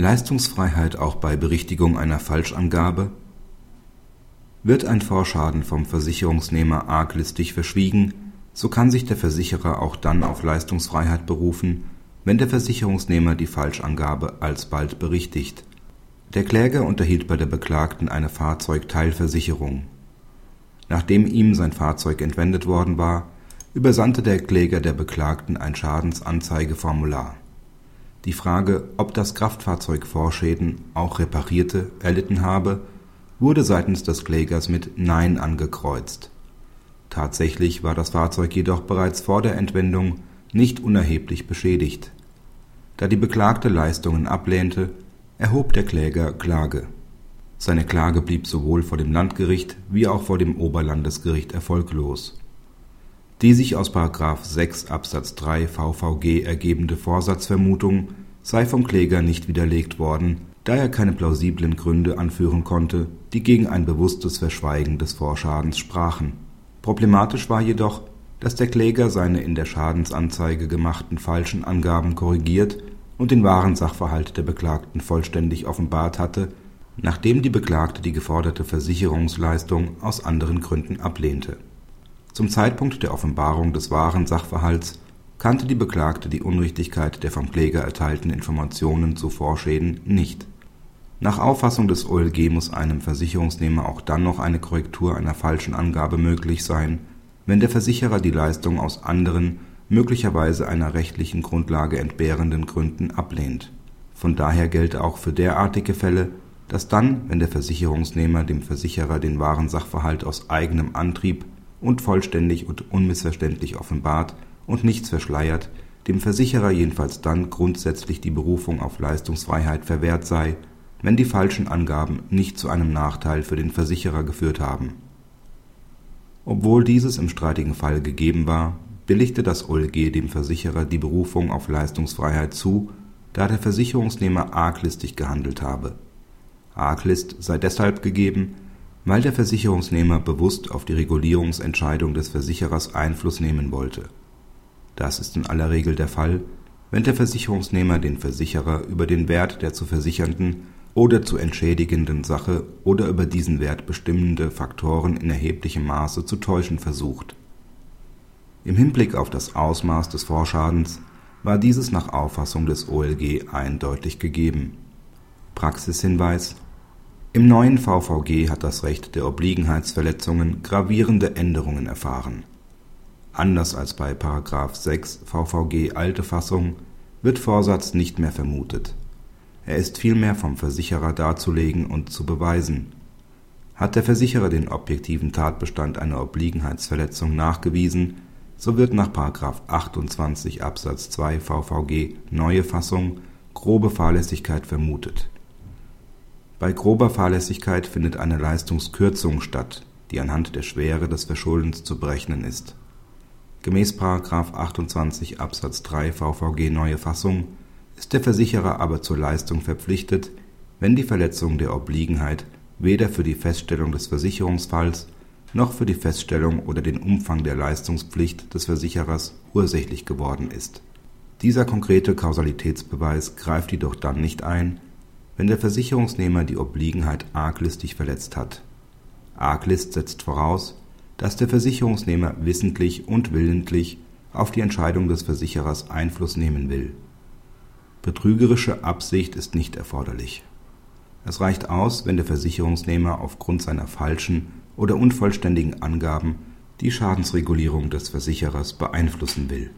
Leistungsfreiheit auch bei Berichtigung einer Falschangabe? Wird ein Vorschaden vom Versicherungsnehmer arglistig verschwiegen, so kann sich der Versicherer auch dann auf Leistungsfreiheit berufen, wenn der Versicherungsnehmer die Falschangabe alsbald berichtigt. Der Kläger unterhielt bei der Beklagten eine Fahrzeugteilversicherung. Nachdem ihm sein Fahrzeug entwendet worden war, übersandte der Kläger der Beklagten ein Schadensanzeigeformular. Die Frage, ob das Kraftfahrzeug Vorschäden, auch reparierte, erlitten habe, wurde seitens des Klägers mit Nein angekreuzt. Tatsächlich war das Fahrzeug jedoch bereits vor der Entwendung nicht unerheblich beschädigt. Da die Beklagte Leistungen ablehnte, erhob der Kläger Klage. Seine Klage blieb sowohl vor dem Landgericht wie auch vor dem Oberlandesgericht erfolglos. Die sich aus § 6 Absatz 3 VVG ergebende Vorsatzvermutung sei vom Kläger nicht widerlegt worden, da er keine plausiblen Gründe anführen konnte, die gegen ein bewusstes Verschweigen des Vorschadens sprachen. Problematisch war jedoch, dass der Kläger seine in der Schadensanzeige gemachten falschen Angaben korrigiert und den wahren Sachverhalt der Beklagten vollständig offenbart hatte, nachdem die Beklagte die geforderte Versicherungsleistung aus anderen Gründen ablehnte. Zum Zeitpunkt der Offenbarung des wahren Sachverhalts kannte die Beklagte die Unrichtigkeit der vom Kläger erteilten Informationen zu Vorschäden nicht. Nach Auffassung des OLG muss einem Versicherungsnehmer auch dann noch eine Korrektur einer falschen Angabe möglich sein, wenn der Versicherer die Leistung aus anderen möglicherweise einer rechtlichen Grundlage entbehrenden Gründen ablehnt. Von daher gelte auch für derartige Fälle, dass dann, wenn der Versicherungsnehmer dem Versicherer den wahren Sachverhalt aus eigenem Antrieb und vollständig und unmissverständlich offenbart und nichts verschleiert, dem Versicherer jedenfalls dann grundsätzlich die Berufung auf Leistungsfreiheit verwehrt sei, wenn die falschen Angaben nicht zu einem Nachteil für den Versicherer geführt haben. Obwohl dieses im streitigen Fall gegeben war billigte das OLG dem Versicherer die Berufung auf Leistungsfreiheit zu, da der Versicherungsnehmer arglistig gehandelt habe. Arglist sei deshalb gegeben, weil der Versicherungsnehmer bewusst auf die Regulierungsentscheidung des Versicherers Einfluss nehmen wollte. Das ist in aller Regel der Fall, wenn der Versicherungsnehmer den Versicherer über den Wert der zu versichernden oder zu entschädigenden Sache oder über diesen Wert bestimmende Faktoren in erheblichem Maße zu täuschen versucht im Hinblick auf das Ausmaß des Vorschadens war dieses nach Auffassung des OLG eindeutig gegeben. Praxishinweis Im neuen VVG hat das Recht der Obliegenheitsverletzungen gravierende Änderungen erfahren. Anders als bei § 6 VVG alte Fassung wird Vorsatz nicht mehr vermutet. Er ist vielmehr vom Versicherer darzulegen und zu beweisen. Hat der Versicherer den objektiven Tatbestand einer Obliegenheitsverletzung nachgewiesen so wird nach § 28 Absatz 2 VVG (neue Fassung) grobe Fahrlässigkeit vermutet. Bei grober Fahrlässigkeit findet eine Leistungskürzung statt, die anhand der Schwere des Verschuldens zu berechnen ist. Gemäß § 28 Absatz 3 VVG (neue Fassung) ist der Versicherer aber zur Leistung verpflichtet, wenn die Verletzung der Obliegenheit weder für die Feststellung des Versicherungsfalls noch für die Feststellung oder den Umfang der Leistungspflicht des Versicherers ursächlich geworden ist. Dieser konkrete Kausalitätsbeweis greift jedoch dann nicht ein, wenn der Versicherungsnehmer die Obliegenheit arglistig verletzt hat. Arglist setzt voraus, dass der Versicherungsnehmer wissentlich und willentlich auf die Entscheidung des Versicherers Einfluss nehmen will. Betrügerische Absicht ist nicht erforderlich. Es reicht aus, wenn der Versicherungsnehmer aufgrund seiner falschen oder unvollständigen Angaben die Schadensregulierung des Versicherers beeinflussen will